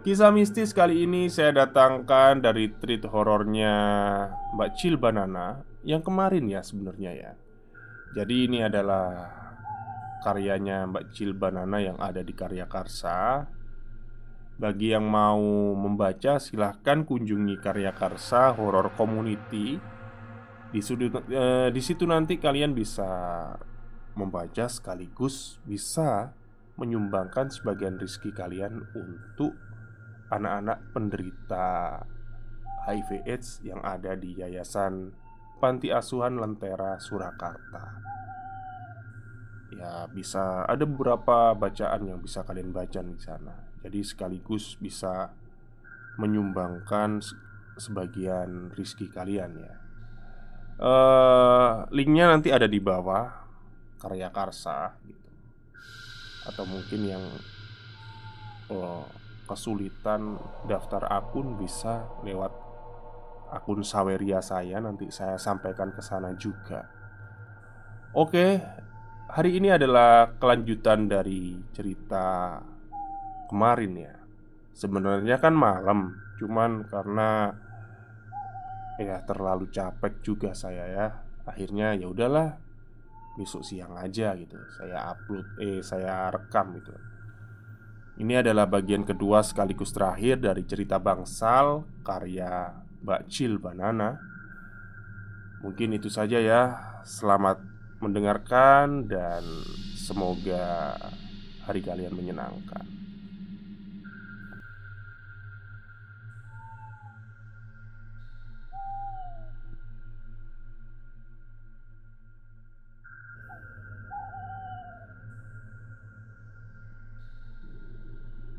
Kisah mistis kali ini saya datangkan dari treat horornya Mbak Cil Banana yang kemarin ya sebenarnya ya. Jadi ini adalah karyanya Mbak Cil Banana yang ada di Karya Karsa. Bagi yang mau membaca silahkan kunjungi Karya Karsa Horror Community. Di, sudut, eh, di situ nanti kalian bisa membaca sekaligus bisa menyumbangkan sebagian rizki kalian untuk anak-anak penderita HIV/AIDS yang ada di Yayasan Panti Asuhan Lentera Surakarta. Ya, bisa ada beberapa bacaan yang bisa kalian baca di sana. Jadi sekaligus bisa menyumbangkan sebagian rizki kalian ya. Uh, linknya nanti ada di bawah karya karsa gitu. Atau mungkin yang oh, kesulitan daftar akun bisa lewat akun Saweria saya nanti saya sampaikan ke sana juga. Oke, hari ini adalah kelanjutan dari cerita kemarin ya. Sebenarnya kan malam, cuman karena ya terlalu capek juga saya ya. Akhirnya ya udahlah besok siang aja gitu. Saya upload eh saya rekam gitu. Ini adalah bagian kedua sekaligus terakhir dari cerita Bangsal karya Mbak Cil Banana. Mungkin itu saja ya. Selamat mendengarkan dan semoga hari kalian menyenangkan.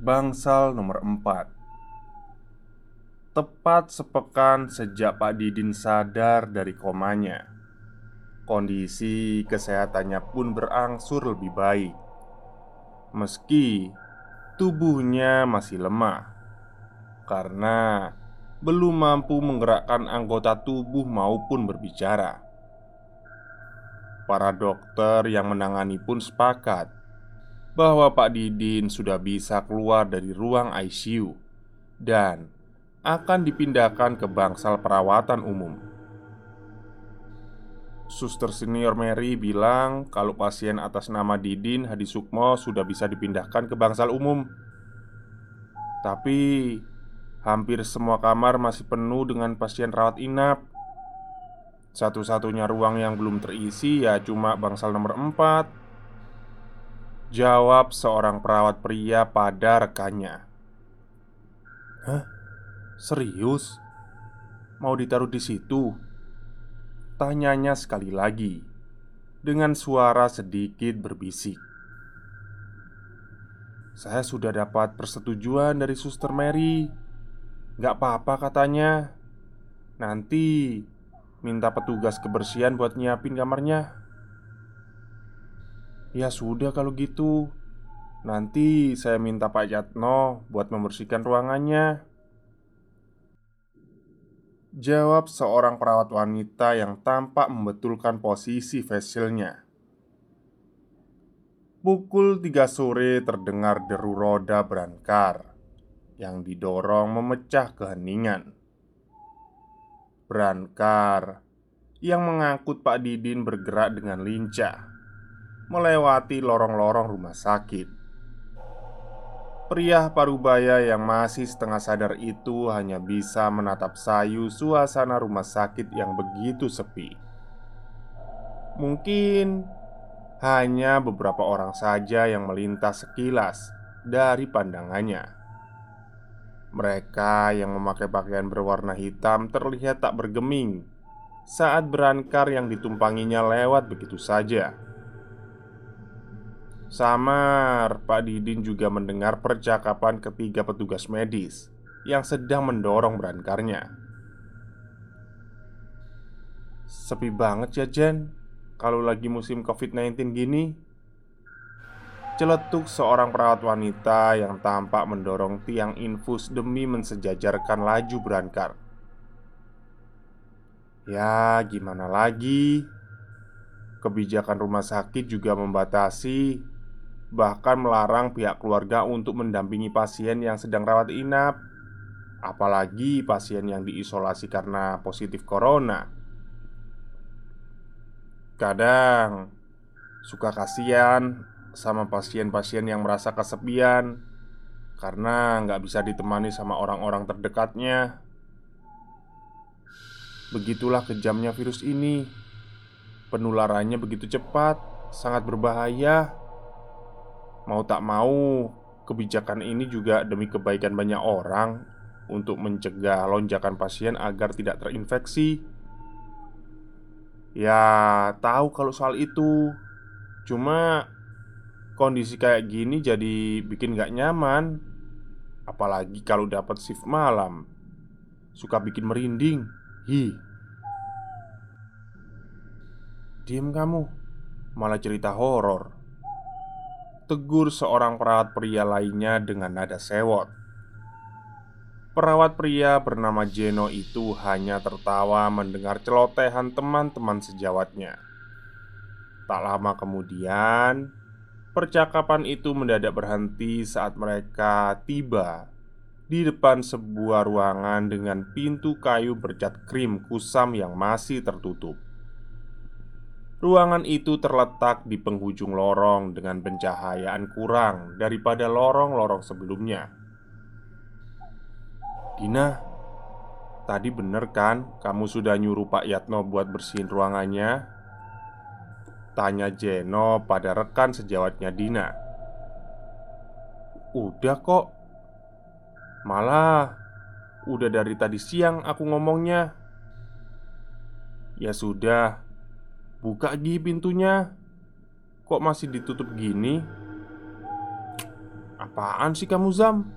Bangsal nomor 4 Tepat sepekan sejak Pak Didin sadar dari komanya Kondisi kesehatannya pun berangsur lebih baik. Meski tubuhnya masih lemah Karena belum mampu menggerakkan anggota tubuh maupun berbicara. Para dokter yang menangani pun sepakat bahwa Pak Didin sudah bisa keluar dari ruang ICU dan akan dipindahkan ke bangsal perawatan umum. Suster senior Mary bilang kalau pasien atas nama Didin Hadi Sukmo sudah bisa dipindahkan ke bangsal umum. Tapi hampir semua kamar masih penuh dengan pasien rawat inap. Satu-satunya ruang yang belum terisi ya cuma bangsal nomor 4 Jawab seorang perawat pria pada rekannya Hah? Serius? Mau ditaruh di situ? Tanyanya sekali lagi Dengan suara sedikit berbisik Saya sudah dapat persetujuan dari suster Mary Gak apa-apa katanya Nanti Minta petugas kebersihan buat nyiapin kamarnya Ya sudah kalau gitu. Nanti saya minta Pak Yatno buat membersihkan ruangannya. Jawab seorang perawat wanita yang tampak membetulkan posisi facialnya. Pukul 3 sore terdengar deru roda berankar Yang didorong memecah keheningan. Berankar Yang mengangkut Pak Didin bergerak dengan lincah melewati lorong-lorong rumah sakit. Pria parubaya yang masih setengah sadar itu hanya bisa menatap sayu suasana rumah sakit yang begitu sepi. Mungkin hanya beberapa orang saja yang melintas sekilas dari pandangannya. Mereka yang memakai pakaian berwarna hitam terlihat tak bergeming saat berankar yang ditumpanginya lewat begitu saja. Samar, Pak Didin juga mendengar percakapan ketiga petugas medis yang sedang mendorong berankarnya. Sepi banget ya Jen. Kalau lagi musim covid-19 gini Celetuk seorang perawat wanita yang tampak mendorong tiang infus demi mensejajarkan laju berankar. Ya gimana lagi? Kebijakan rumah sakit juga membatasi Bahkan melarang pihak keluarga untuk mendampingi pasien yang sedang rawat inap Apalagi pasien yang diisolasi karena positif corona Kadang suka kasihan sama pasien-pasien yang merasa kesepian karena nggak bisa ditemani sama orang-orang terdekatnya. Begitulah kejamnya virus ini. Penularannya begitu cepat, sangat berbahaya. Mau tak mau, kebijakan ini juga demi kebaikan banyak orang untuk mencegah lonjakan pasien agar tidak terinfeksi. Ya, tahu kalau soal itu. Cuma kondisi kayak gini jadi bikin gak nyaman. Apalagi kalau dapat shift malam. Suka bikin merinding. Hi. Diam kamu. Malah cerita horor. Tegur seorang perawat pria lainnya dengan nada sewot. Perawat pria bernama Jeno itu hanya tertawa mendengar celotehan teman-teman sejawatnya. Tak lama kemudian, percakapan itu mendadak berhenti saat mereka tiba di depan sebuah ruangan dengan pintu kayu bercat krim kusam yang masih tertutup. Ruangan itu terletak di penghujung lorong dengan pencahayaan kurang daripada lorong-lorong sebelumnya. Dina, tadi bener kan kamu sudah nyuruh Pak Yatno buat bersihin ruangannya? Tanya Jeno pada rekan sejawatnya Dina Udah kok Malah Udah dari tadi siang aku ngomongnya Ya sudah Buka gih pintunya Kok masih ditutup gini? Apaan sih kamu Zam?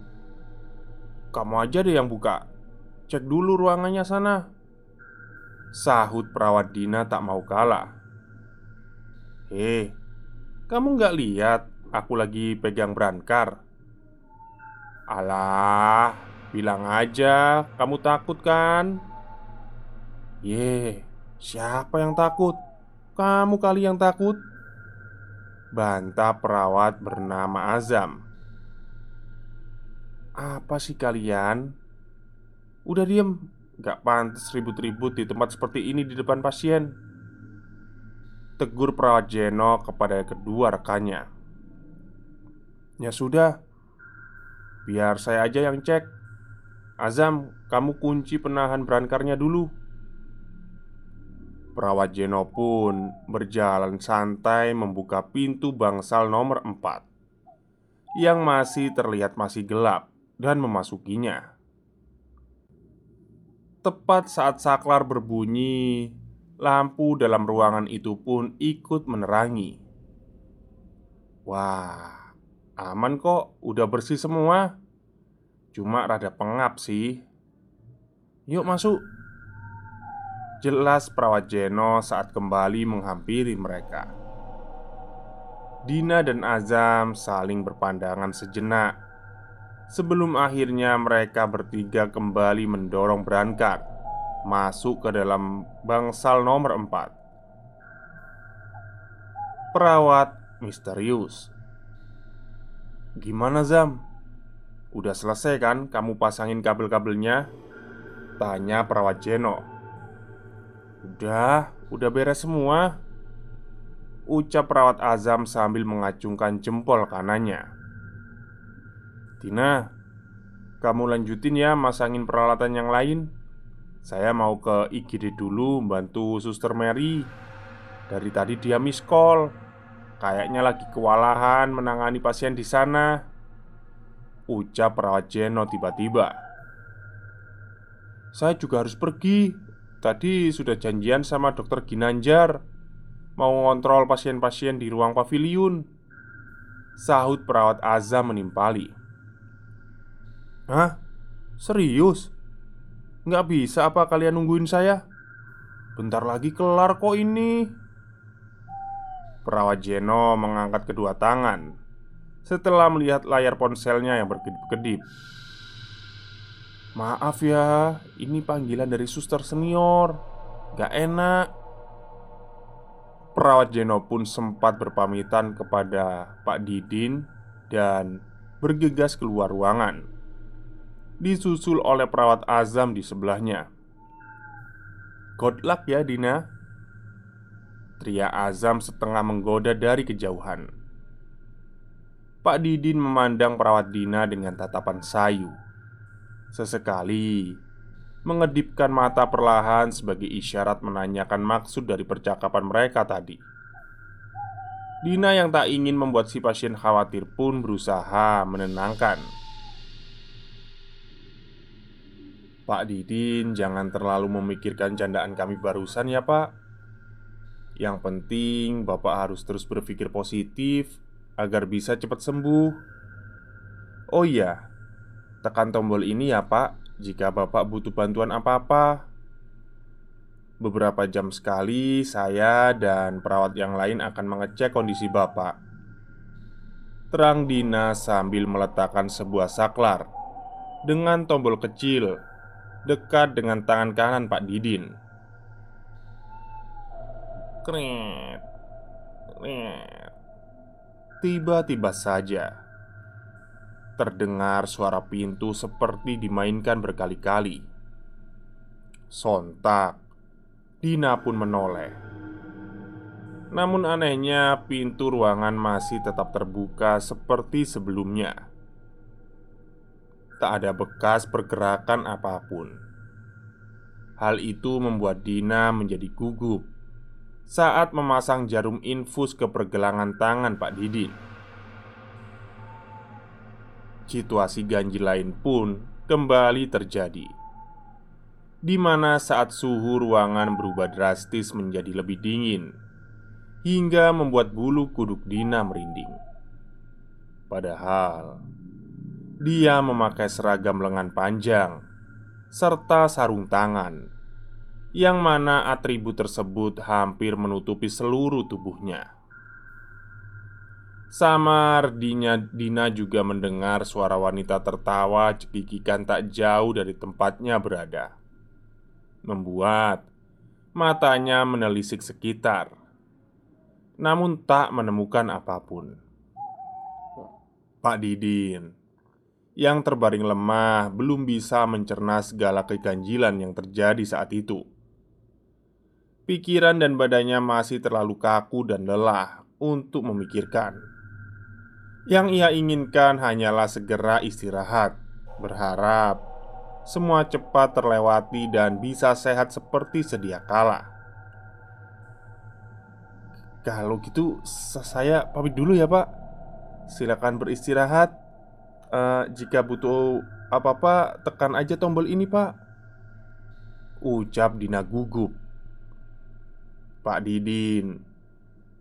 Kamu aja deh yang buka Cek dulu ruangannya sana Sahut perawat Dina tak mau kalah Hei, kamu nggak lihat aku lagi pegang brankar? Alah, bilang aja kamu takut kan? Ye, siapa yang takut? Kamu kali yang takut. Bantah perawat bernama Azam. Apa sih kalian? Udah diem. Gak pantas ribut-ribut di tempat seperti ini di depan pasien. Tegur perawat Jeno kepada kedua rekannya. Ya sudah. Biar saya aja yang cek. Azam, kamu kunci penahan berankarnya dulu Perawat Jeno pun berjalan santai membuka pintu bangsal nomor 4 Yang masih terlihat masih gelap dan memasukinya. Tepat saat saklar berbunyi, lampu dalam ruangan itu pun ikut menerangi. Wah, aman kok, udah bersih semua. Cuma rada pengap sih. Yuk masuk. Jelas perawat Jeno saat kembali menghampiri mereka. Dina dan Azam saling berpandangan sejenak Sebelum akhirnya mereka bertiga kembali mendorong berangkat Masuk ke dalam bangsal nomor 4 Perawat misterius Gimana Zam? Udah selesai kan kamu pasangin kabel-kabelnya? Tanya perawat Jeno Udah, udah beres semua. Ucap perawat Azam sambil mengacungkan jempol kanannya. Tina, kamu lanjutin ya masangin peralatan yang lain. Saya mau ke IGD dulu bantu suster Mary. Dari tadi dia miss call. Kayaknya lagi kewalahan menangani pasien di sana. Ucap perawat Jeno tiba-tiba. Saya juga harus pergi Tadi sudah janjian sama dokter Ginanjar Mau ngontrol pasien-pasien di ruang pavilion Sahut perawat Azam menimpali Hah? Serius? Nggak bisa apa kalian nungguin saya? Bentar lagi kelar kok ini Perawat Jeno mengangkat kedua tangan Setelah melihat layar ponselnya yang berkedip-kedip Maaf ya, ini panggilan dari suster senior. Gak enak. Perawat Jeno pun sempat berpamitan kepada Pak Didin Dan bergegas keluar ruangan. Disusul oleh perawat Azam di sebelahnya. Good luck ya Dina. Teriak Azam setengah menggoda dari kejauhan. Pak Didin memandang perawat Dina dengan tatapan sayu Sesekali Mengedipkan mata perlahan sebagai isyarat menanyakan maksud dari percakapan mereka tadi. Dina yang tak ingin membuat si pasien khawatir pun berusaha menenangkan. Pak Didin, jangan terlalu memikirkan candaan kami barusan ya pak. Yang penting Bapak harus terus berpikir positif Agar bisa cepat sembuh. Oh iya Tekan tombol ini ya pak Jika Bapak butuh bantuan apa-apa Beberapa jam sekali saya dan perawat yang lain akan mengecek kondisi Bapak Terang Dina sambil meletakkan sebuah saklar Dengan tombol kecil dekat dengan tangan kanan Pak Didin. Kret. Tiba-tiba saja terdengar suara pintu seperti dimainkan berkali-kali. Sontak, Dina pun menoleh. Namun anehnya, pintu ruangan masih tetap terbuka seperti sebelumnya tak ada bekas pergerakan apa pun. Hal itu membuat Dina menjadi gugup saat memasang jarum infus ke pergelangan tangan Pak Didi. Situasi ganjil lain pun kembali terjadi, di mana saat suhu ruangan berubah drastis menjadi lebih dingin hingga membuat bulu kuduk Dina merinding. Padahal dia memakai seragam lengan panjang serta sarung tangan, yang mana atribut tersebut hampir menutupi seluruh tubuhnya. Samar Dina, Dina juga mendengar suara wanita tertawa cekikikan tak jauh dari tempatnya berada Membuat matanya menelisik sekitar Namun tak menemukan apa pun Pak Didin yang terbaring lemah belum bisa mencerna segala keganjilan yang terjadi saat itu. Pikiran dan badannya masih terlalu kaku dan lelah untuk memikirkan. Yang ia inginkan hanyalah segera istirahat, berharap semua cepat terlewati dan bisa sehat seperti sedia kala. Kalau gitu, saya pamit dulu ya, Pak. Silakan beristirahat uh, jika butuh apa-apa, tekan aja tombol ini, Pak. Ucap Dina gugup. Pak Didin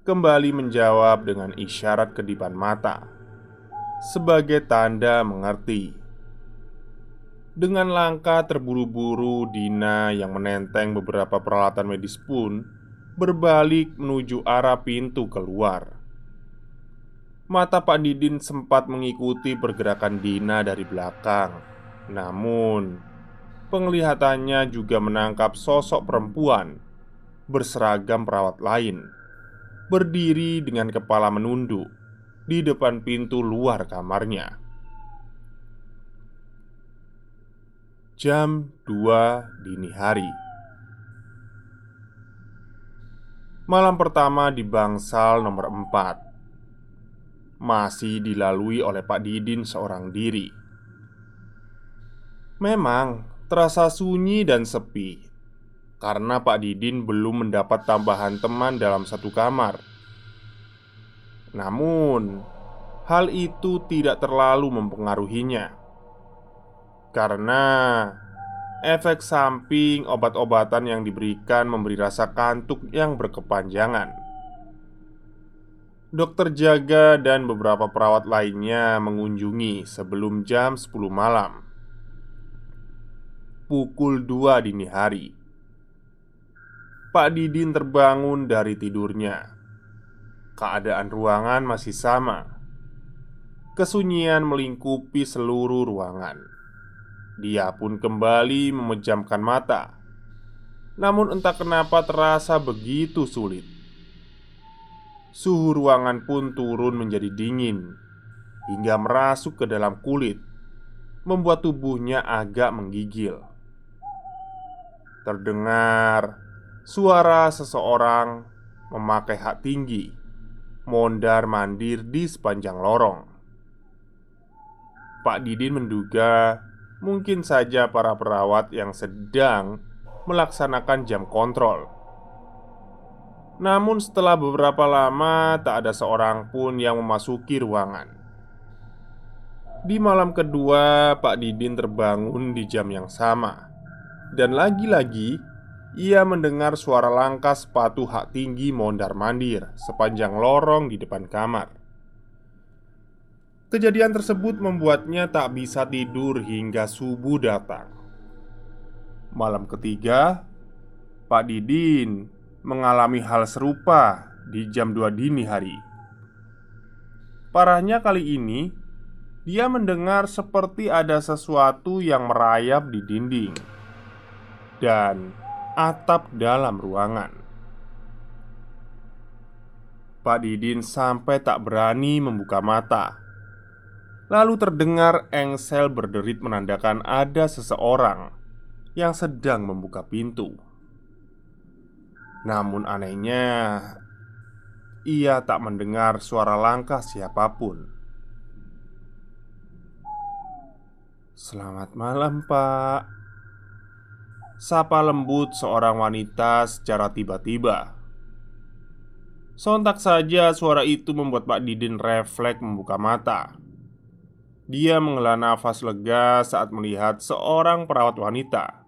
kembali menjawab dengan isyarat kedipan mata sebagai tanda mengerti. Dengan langkah terburu-buru, Dina yang menenteng beberapa peralatan medis pun berbalik menuju arah pintu keluar. Mata Pak Didin sempat mengikuti pergerakan Dina dari belakang. Namun, penglihatannya juga menangkap sosok perempuan berseragam perawat lain berdiri dengan kepala menunduk di depan pintu luar kamarnya. Jam 2 dini hari Malam pertama di bangsal nomor 4 masih dilalui oleh Pak Didin seorang diri. Memang terasa sunyi dan sepi karena Pak Didin belum mendapat tambahan teman dalam satu kamar. Namun, hal itu tidak terlalu mempengaruhinya karena efek samping obat-obatan yang diberikan memberi rasa kantuk yang berkepanjangan. Dokter jaga dan beberapa perawat lainnya mengunjungi sebelum jam 10 malam pukul 2 dini hari. Pak Didin terbangun dari tidurnya. Keadaan ruangan masih sama. Kesunyian melingkupi seluruh ruangan. Dia pun kembali memejamkan mata. Namun entah kenapa terasa begitu sulit. Suhu ruangan pun turun menjadi dingin hingga merasuk ke dalam kulit, membuat tubuhnya agak menggigil terdengar suara seseorang memakai hak tinggi mondar-mandir di sepanjang lorong. Pak Didin menduga mungkin saja para perawat yang sedang melaksanakan jam kontrol. Namun, setelah beberapa lama, tak ada seorang pun yang memasuki ruangan. Di malam kedua, Pak Didin terbangun di jam yang sama dan lagi-lagi ia mendengar suara langkah sepatu hak tinggi mondar-mandir sepanjang lorong di depan kamar. Kejadian tersebut membuatnya tak bisa tidur hingga subuh datang. Malam ketiga, Pak Didin mengalami hal serupa di jam 2 dini hari. Parahnya kali ini, dia mendengar seperti ada sesuatu yang merayap di dinding dan atap dalam ruangan. Pak Didin sampai tak berani membuka mata. Lalu terdengar engsel berderit menandakan ada seseorang yang sedang membuka pintu. Namun anehnya, ia tak mendengar suara langkah siapa pun. Selamat malam, Pak. Sapa lembut seorang wanita secara tiba-tiba. Sontak saja suara itu membuat Pak Didin refleks membuka mata. Dia menghela nafas lega saat melihat seorang perawat wanita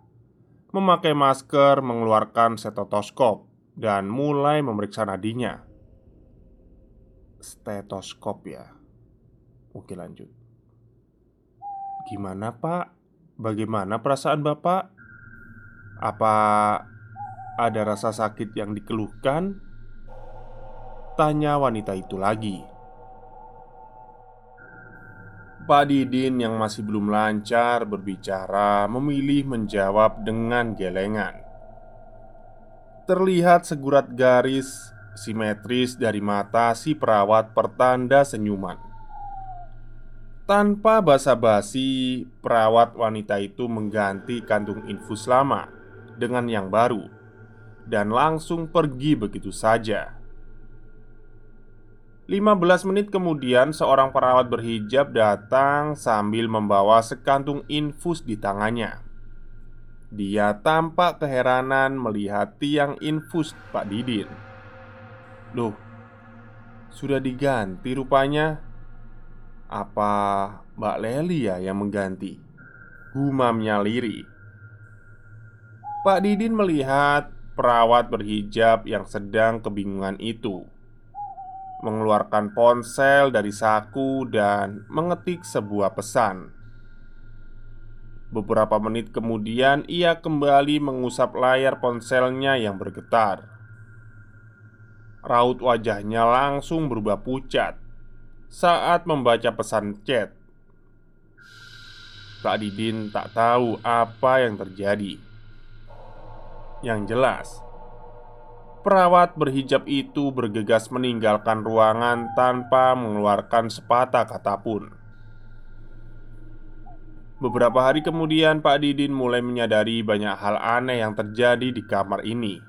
Memakai masker mengeluarkan stetoskop Dan mulai memeriksa nadinya. Stetoskop ya? Oke lanjut. Gimana pak? Bagaimana perasaan bapak? Apa ada rasa sakit yang dikeluhkan? Tanya wanita itu lagi. Pak Didin yang masih belum lancar berbicara memilih menjawab dengan gelengan. Terlihat segurat garis simetris dari mata si perawat pertanda senyuman. Tanpa basa-basi, perawat wanita itu mengganti kantung infus lama dengan yang baru dan langsung pergi begitu saja. 15 menit kemudian seorang perawat berhijab datang sambil membawa sekantung infus di tangannya. Dia tampak keheranan melihat tiang infus Pak Didin. Loh, sudah diganti rupanya. Apa Mbak Leli ya yang mengganti? Gumamnya Liri Pak Didin melihat perawat berhijab yang sedang kebingungan itu mengeluarkan ponsel dari saku dan mengetik sebuah pesan. Beberapa menit kemudian, ia kembali mengusap layar ponselnya yang bergetar. Raut wajahnya langsung berubah pucat saat membaca pesan chat. Pak Didin tak tahu apa yang terjadi. Yang jelas, perawat berhijab itu bergegas meninggalkan ruangan tanpa mengeluarkan sepatah kata pun. Beberapa hari kemudian, Pak Didin mulai menyadari banyak hal aneh yang terjadi di kamar ini.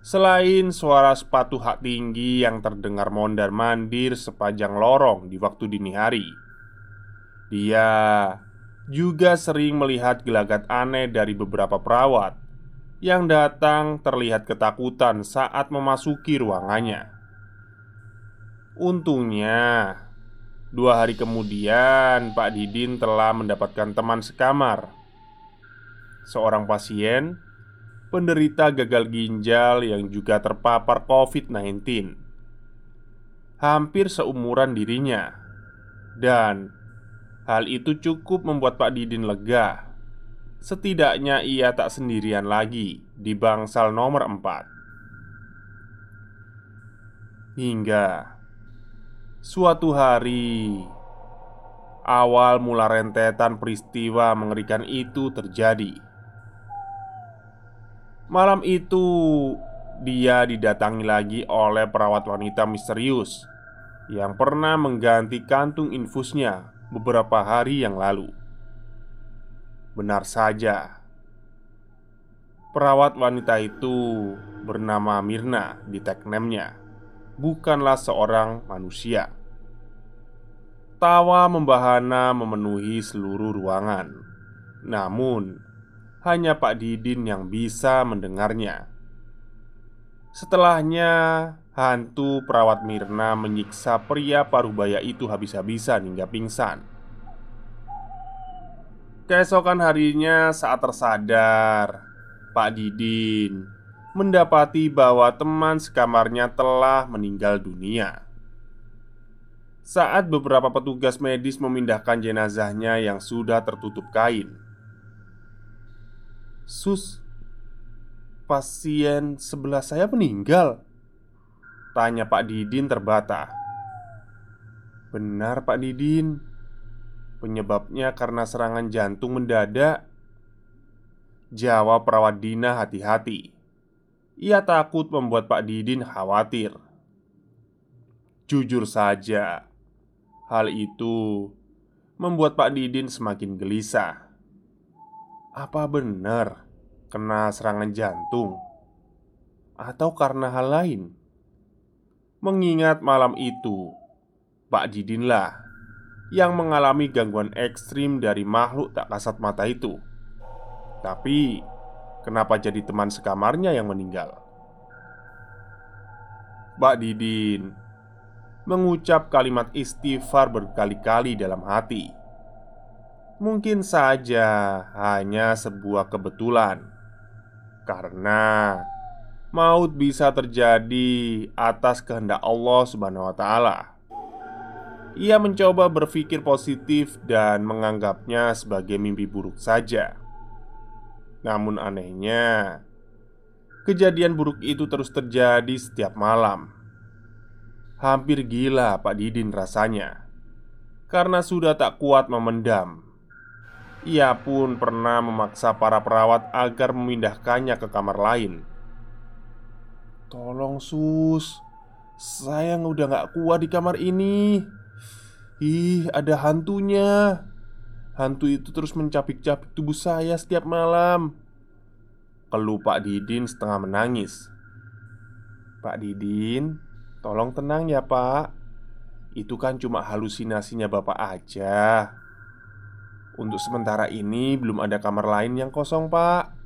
Selain suara sepatu hak tinggi yang terdengar mondar-mandir sepanjang lorong di waktu dini hari, dia juga sering melihat gelagat aneh dari beberapa perawat yang datang terlihat ketakutan saat memasuki ruangannya. Untungnya, dua hari kemudian Pak Didin telah mendapatkan teman sekamar, seorang pasien penderita gagal ginjal yang juga terpapar COVID-19, hampir seumuran dirinya, dan hal itu cukup membuat Pak Didin lega Setidaknya ia tak sendirian lagi di bangsal nomor empat. Hingga suatu hari Awal mula rentetan peristiwa mengerikan itu terjadi. Malam itu dia didatangi lagi oleh perawat wanita misterius Yang pernah mengganti kantung infusnya beberapa hari yang lalu Benar saja, perawat wanita itu bernama Mirna di tagnemnya, bukanlah seorang manusia. Tawa membahana memenuhi seluruh ruangan, namun hanya Pak Didin yang bisa mendengarnya. Setelahnya, hantu perawat Mirna menyiksa pria parubaya itu habis-habisan hingga pingsan. Keesokan harinya saat tersadar Pak Didin Mendapati bahwa teman sekamarnya telah meninggal dunia. Saat beberapa petugas medis memindahkan jenazahnya yang sudah tertutup kain Sus Pasien sebelah saya meninggal Tanya Pak Didin terbata. Benar Pak Didin Penyebabnya karena serangan jantung mendadak. Jawab perawat Dina hati-hati. Ia takut membuat Pak Didin khawatir. Jujur saja Hal itu Membuat Pak Didin semakin gelisah. Apa benar Kena serangan jantung? Atau karena hal lain? Mengingat malam itu Pak Didinlah yang mengalami gangguan ekstrim dari makhluk tak kasat mata itu. Tapi, kenapa jadi teman sekamarnya yang meninggal? Mbak Didin mengucap kalimat istighfar berkali-kali dalam hati. Mungkin saja hanya sebuah kebetulan, karena maut bisa terjadi atas kehendak Allah Subhanahu wa. Ia mencoba berpikir positif dan menganggapnya sebagai mimpi buruk saja. Namun, anehnya, kejadian buruk itu terus terjadi setiap malam. Hampir gila Pak Didin rasanya karena sudah tak kuat memendam. Ia pun pernah memaksa para perawat agar memindahkannya ke kamar lain. "Tolong, Sus, saya udah gak kuat di kamar ini." Ih, ada hantunya. Hantu itu terus mencapik-capik tubuh saya setiap malam. Keluh Pak Didin setengah menangis. Pak Didin, tolong tenang ya, Pak. Itu kan cuma halusinasinya Bapak aja. Untuk sementara ini belum ada kamar lain yang kosong, Pak.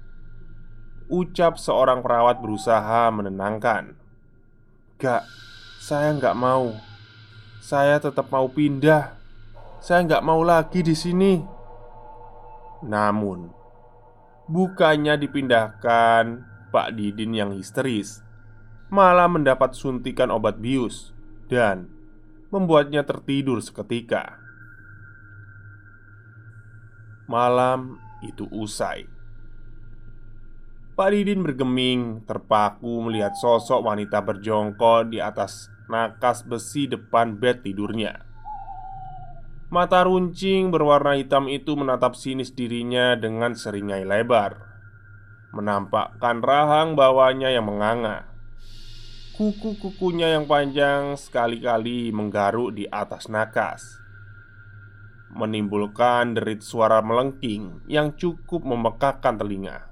Ucap seorang perawat berusaha menenangkan. Gak, saya nggak mau. Saya tetap mau pindah. Saya nggak mau lagi di sini. Namun, bukannya dipindahkan, Pak Didin yang histeris malah mendapat suntikan obat bius dan membuatnya tertidur seketika. Malam itu usai. Pak Didin bergeming, terpaku melihat sosok wanita berjongkol di atas nakas besi depan bed tidurnya. Mata runcing berwarna hitam itu menatap sinis dirinya dengan seringai lebar, menampakkan rahang bawahnya yang menganga. Kuku-kukunya yang panjang sekali-kali menggaruk di atas nakas, menimbulkan derit suara melengking yang cukup memekakkan telinga.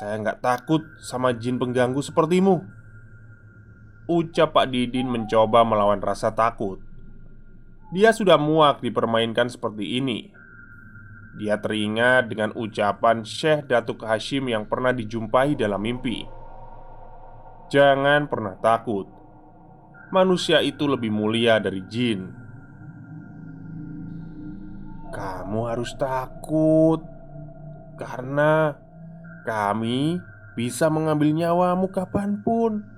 Saya nggak takut sama jin pengganggu sepertimu. Ucap Pak Didin mencoba melawan rasa takut. Dia sudah muak dipermainkan seperti ini. Dia teringat dengan ucapan Syekh Datuk Hashim yang pernah dijumpai dalam mimpi. Jangan pernah takut. Manusia itu lebih mulia dari jin. Kamu harus takut Karena kami bisa mengambil nyawamu kapan pun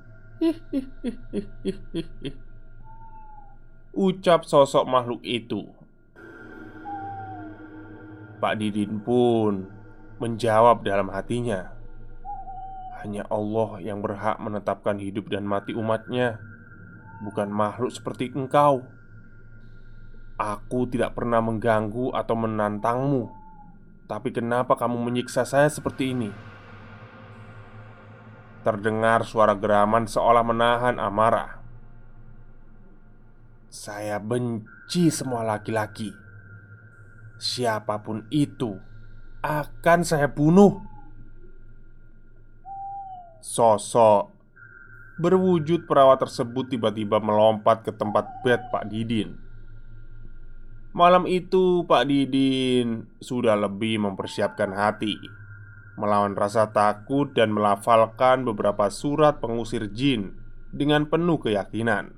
Ucap sosok makhluk itu Pak Didin pun menjawab dalam hatinya Hanya Allah yang berhak menetapkan hidup dan mati umatnya Bukan makhluk seperti engkau Aku tidak pernah mengganggu atau menantangmu Tapi kenapa kamu menyiksa saya seperti ini? Terdengar suara geraman seolah menahan amarah. Saya benci semua laki-laki. Siapa pun itu Akan saya bunuh. Sosok Berwujud perawat tersebut tiba-tiba melompat ke tempat bed Pak Didin. Malam itu Pak Didin sudah lebih mempersiapkan hati Melawan rasa takut dan melafalkan beberapa surat pengusir jin Dengan penuh keyakinan.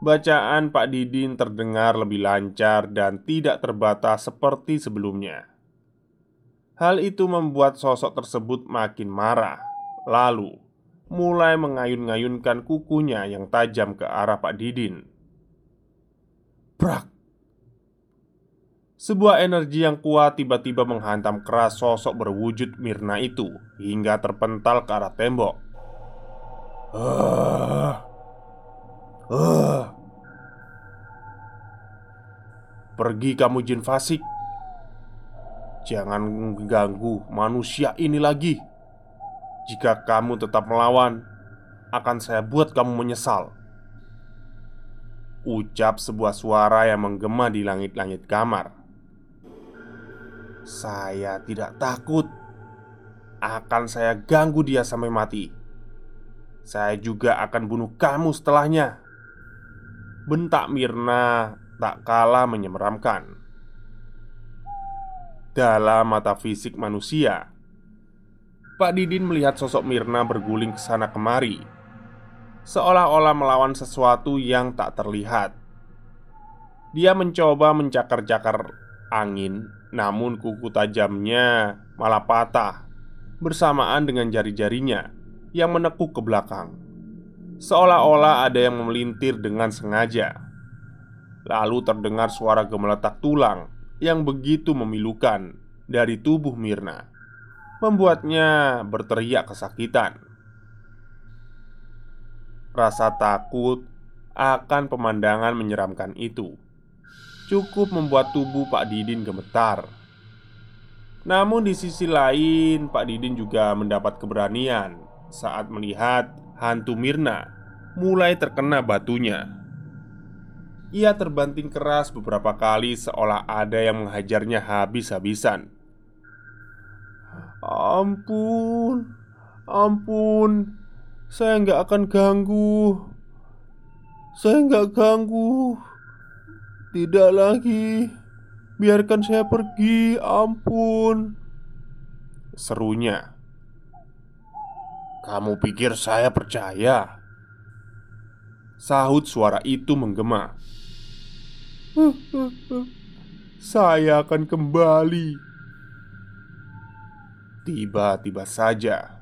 Bacaan Pak Didin terdengar lebih lancar dan tidak terbatas seperti sebelumnya. Hal itu membuat sosok tersebut makin marah Lalu mulai mengayun-ngayunkan kukunya yang tajam ke arah Pak Didin. Brak sebuah energi yang kuat tiba-tiba menghantam keras sosok berwujud Mirna itu hingga terpental ke arah tembok. Uh, uh. Pergi kamu jin fasik. Jangan mengganggu manusia ini lagi. Jika kamu tetap melawan Akan saya buat kamu menyesal. Ucap sebuah suara yang menggema di langit-langit kamar Saya tidak takut Akan saya ganggu dia sampai mati. Saya juga akan bunuh kamu setelahnya. Bentak Mirna tak kalah menyemeramkan. Dalam mata fisik manusia Pak Didin melihat sosok Mirna berguling ke sana kemari seolah-olah melawan sesuatu yang tak terlihat. Dia mencoba mencakar-cakar angin, namun kuku tajamnya malah patah bersamaan dengan jari-jarinya yang menekuk ke belakang, seolah-olah ada yang memelintir dengan sengaja. Lalu terdengar suara gemeletak tulang yang begitu memilukan dari tubuh Mirna, membuatnya berteriak kesakitan. Rasa takut akan pemandangan menyeramkan itu cukup membuat tubuh Pak Didin gemetar. Namun, di sisi lain, Pak Didin juga mendapat keberanian saat melihat hantu Mirna mulai terkena batunya. Ia terbanting keras beberapa kali, seolah ada yang menghajarnya habis-habisan. Ampun, ampun, saya nggak akan ganggu Saya nggak ganggu Tidak lagi. Biarkan saya pergi. Ampun. Serunya. Kamu pikir saya percaya? Sahut suara itu menggema. Saya akan kembali. Tiba-tiba saja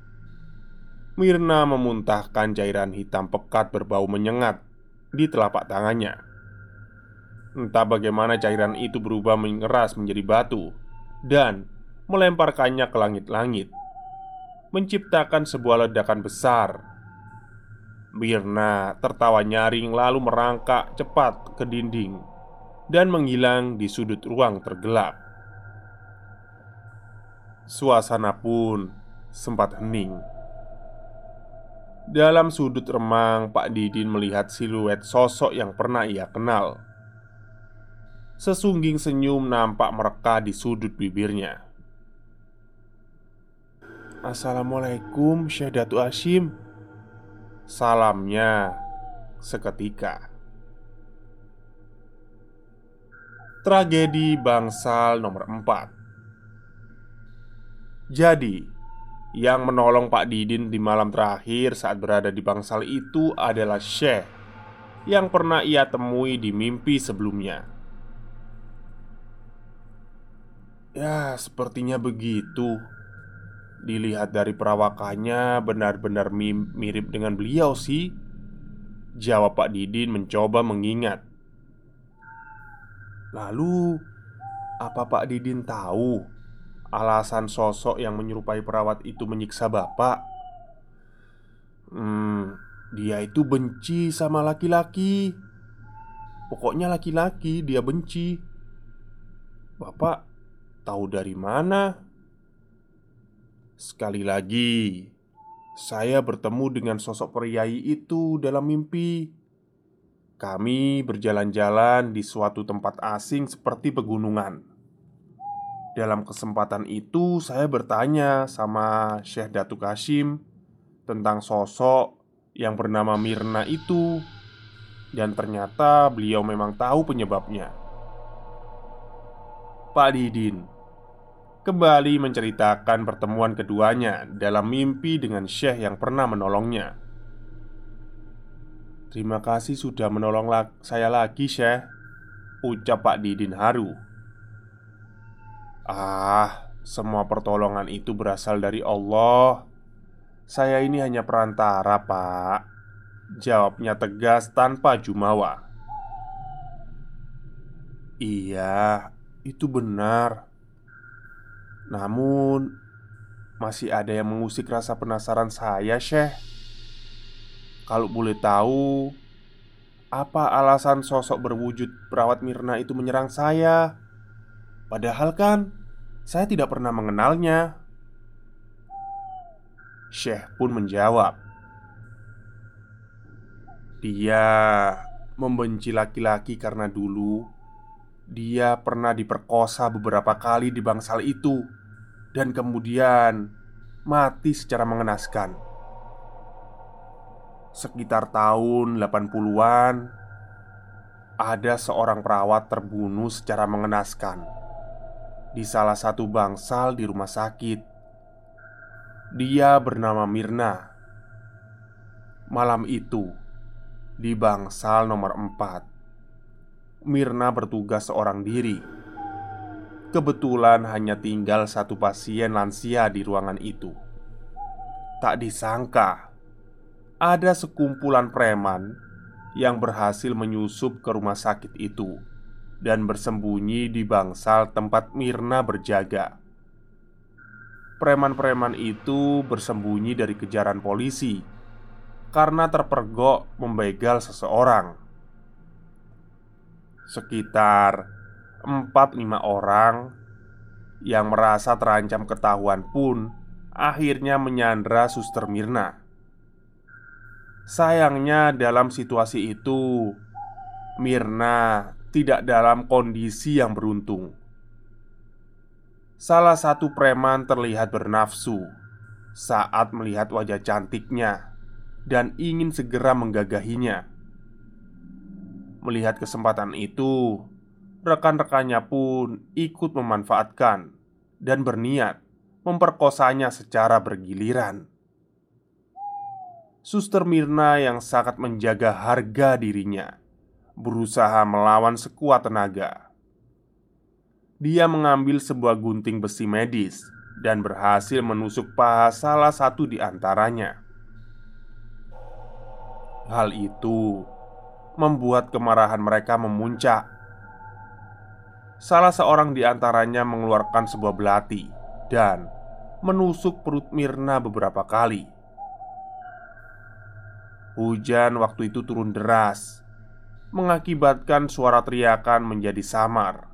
Mirna memuntahkan cairan hitam pekat berbau menyengat di telapak tangannya. Entah bagaimana cairan itu berubah mengeras menjadi batu dan melemparkannya ke langit-langit, menciptakan sebuah ledakan besar. Mirna tertawa nyaring lalu merangkak cepat ke dinding dan menghilang di sudut ruang tergelap. Suasana pun sempat hening. Dalam sudut remang, Pak Didin melihat siluet sosok yang pernah ia kenal. Sesungging senyum nampak mereka di sudut bibirnya. Assalamualaikum Syekh Datu Hashim. Salamnya seketika. Tragedi bangsal nomor 4 Jadi yang menolong Pak Didin di malam terakhir saat berada di bangsal itu adalah Syekh Yang pernah ia temui di mimpi sebelumnya Ya, sepertinya begitu Dilihat dari perawakannya benar-benar mirip dengan beliau sih Jawab Pak Didin mencoba mengingat Lalu, Apa Pak Didin tahu alasan sosok yang menyerupai perawat itu menyiksa Bapak? Hmm, dia itu benci sama laki-laki. Pokoknya laki-laki dia benci. Bapak tahu dari mana? Sekali lagi, saya bertemu dengan sosok priai itu dalam mimpi. Kami berjalan-jalan di suatu tempat asing seperti pegunungan. Dalam kesempatan itu, saya bertanya sama Syekh Datuk Hashim tentang sosok yang bernama Mirna itu, dan ternyata beliau memang tahu penyebabnya. Pak Didin kembali menceritakan pertemuan keduanya dalam mimpi dengan Syekh yang pernah menolongnya. Terima kasih sudah menolong saya lagi, Syekh Ucap Pak Didin haru. Ah, semua pertolongan itu berasal dari Allah. Saya ini hanya perantara, Pak Jawabnya tegas tanpa jumawa. Iya, itu benar Namun Masih ada yang mengusik rasa penasaran saya, Syekh kalau boleh tahu, apa alasan sosok berwujud perawat Mirna itu menyerang saya? Padahal kan saya tidak pernah mengenalnya. Syekh pun menjawab, "Dia membenci laki-laki karena dulu dia pernah diperkosa beberapa kali di bangsal itu dan kemudian mati secara mengenaskan." Sekitar tahun 80-an Ada seorang perawat terbunuh secara mengenaskan Di salah satu bangsal di rumah sakit. Dia bernama Mirna. Malam itu Di bangsal nomor 4 Mirna bertugas seorang diri Kebetulan hanya tinggal satu pasien lansia di ruangan itu Tak disangka ada sekumpulan preman yang berhasil menyusup ke rumah sakit itu dan bersembunyi di bangsal tempat Mirna berjaga. Preman-preman itu bersembunyi dari kejaran polisi karena terpergok membegal seseorang. Sekitar 4-5 orang yang merasa terancam ketahuan pun akhirnya menyandra Suster Mirna. Sayangnya, dalam situasi itu, Mirna tidak dalam kondisi yang beruntung. Salah satu preman terlihat bernafsu saat melihat wajah cantiknya dan ingin segera menggagahinya. Melihat kesempatan itu, rekan-rekannya pun ikut memanfaatkan dan berniat memperkosanya secara bergiliran. Suster Mirna yang sangat menjaga harga dirinya berusaha melawan sekuat tenaga. Dia mengambil sebuah gunting besi medis dan berhasil menusuk paha salah satu di antaranya. Hal itu membuat kemarahan mereka memuncak. Salah seorang di antaranya mengeluarkan sebuah belati dan menusuk perut Mirna beberapa kali. Hujan waktu itu turun deras, mengakibatkan suara teriakan menjadi samar.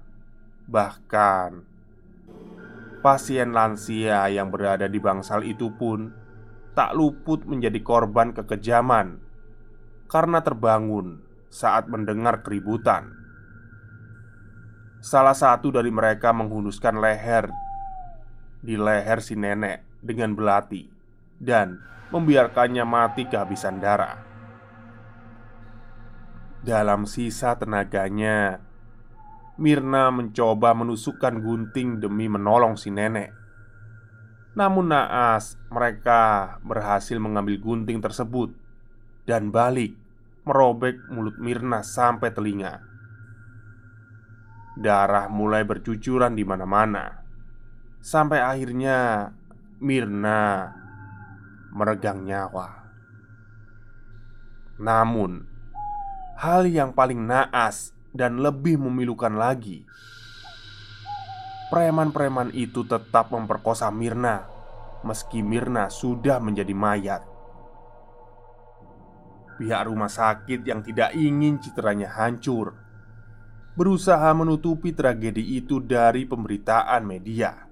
Bahkan, pasien lansia yang berada di bangsal itu pun tak luput menjadi korban kekejaman karena terbangun saat mendengar keributan. Salah satu dari mereka menghunuskan leher di leher si nenek dengan belati dan membiarkannya mati kehabisan darah. Dalam sisa tenaganya, Mirna mencoba menusukkan gunting demi menolong si nenek. Namun naas, mereka berhasil mengambil gunting tersebut dan balik merobek mulut Mirna sampai telinga. Darah mulai bercucuran di mana-mana. Sampai akhirnya Mirna meregang nyawa. Namun, hal yang paling naas dan lebih memilukan lagi, preman-preman itu tetap memperkosa Mirna, meski Mirna sudah menjadi mayat. Pihak rumah sakit yang tidak ingin citranya hancur berusaha menutupi tragedi itu dari pemberitaan media.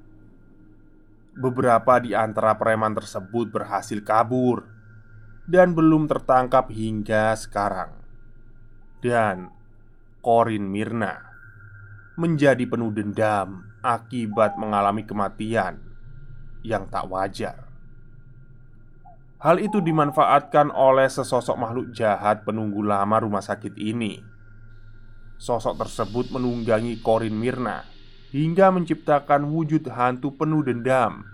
Beberapa di antara preman tersebut berhasil kabur dan belum tertangkap hingga sekarang. Dan Korin Mirna menjadi penuh dendam akibat mengalami kematian yang tak wajar. Hal itu dimanfaatkan oleh sesosok makhluk jahat penunggu lama rumah sakit ini. Sosok tersebut menunggangi Korin Mirna hingga menciptakan wujud hantu penuh dendam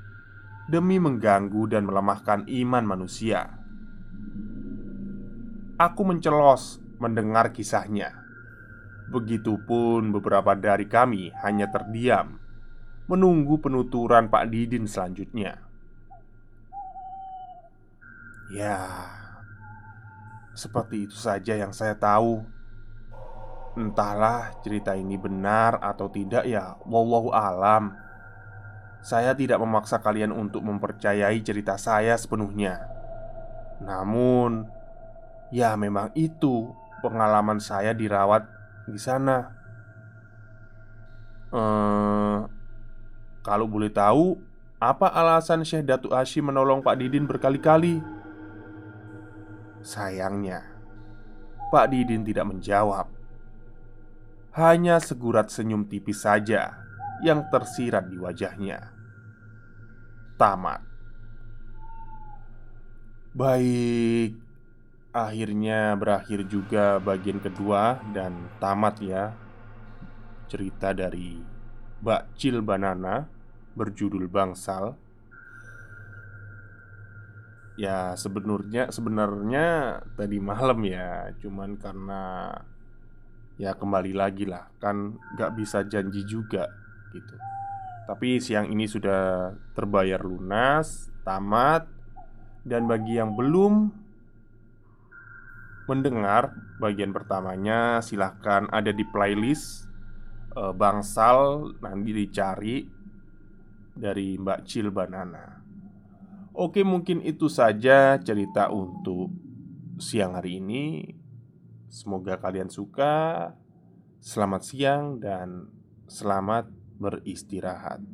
demi mengganggu dan melemahkan iman manusia. Aku mencelos mendengar kisahnya. Begitupun beberapa dari kami hanya terdiam menunggu penuturan Pak Didin selanjutnya. Ya, seperti itu saja yang saya tahu. Entahlah cerita ini benar atau tidak ya Wallahu alam. Saya tidak memaksa kalian untuk mempercayai cerita saya sepenuhnya. Namun Ya memang itu pengalaman saya dirawat di sana. Eh, Kalau boleh tahu Apa alasan Syekh Datu Hashim menolong Pak Didin berkali-kali? Sayangnya Pak Didin tidak menjawab hanya segurat senyum tipis saja yang tersirat di wajahnya. Tamat. Baik, akhirnya berakhir juga bagian kedua dan tamat ya. Cerita dari Mbak Cil Banana berjudul Bangsal. Ya sebenarnya sebenarnya tadi malam ya, cuman karena Ya kembali lagi lah Kan gak bisa janji juga gitu. Tapi siang ini sudah terbayar lunas Tamat Dan bagi yang belum Mendengar bagian pertamanya Silahkan ada di playlist e, Bangsal Nanti dicari Dari Mbak Cil Banana. Oke mungkin itu saja cerita untuk siang hari ini Semoga kalian suka. Selamat siang dan selamat beristirahat.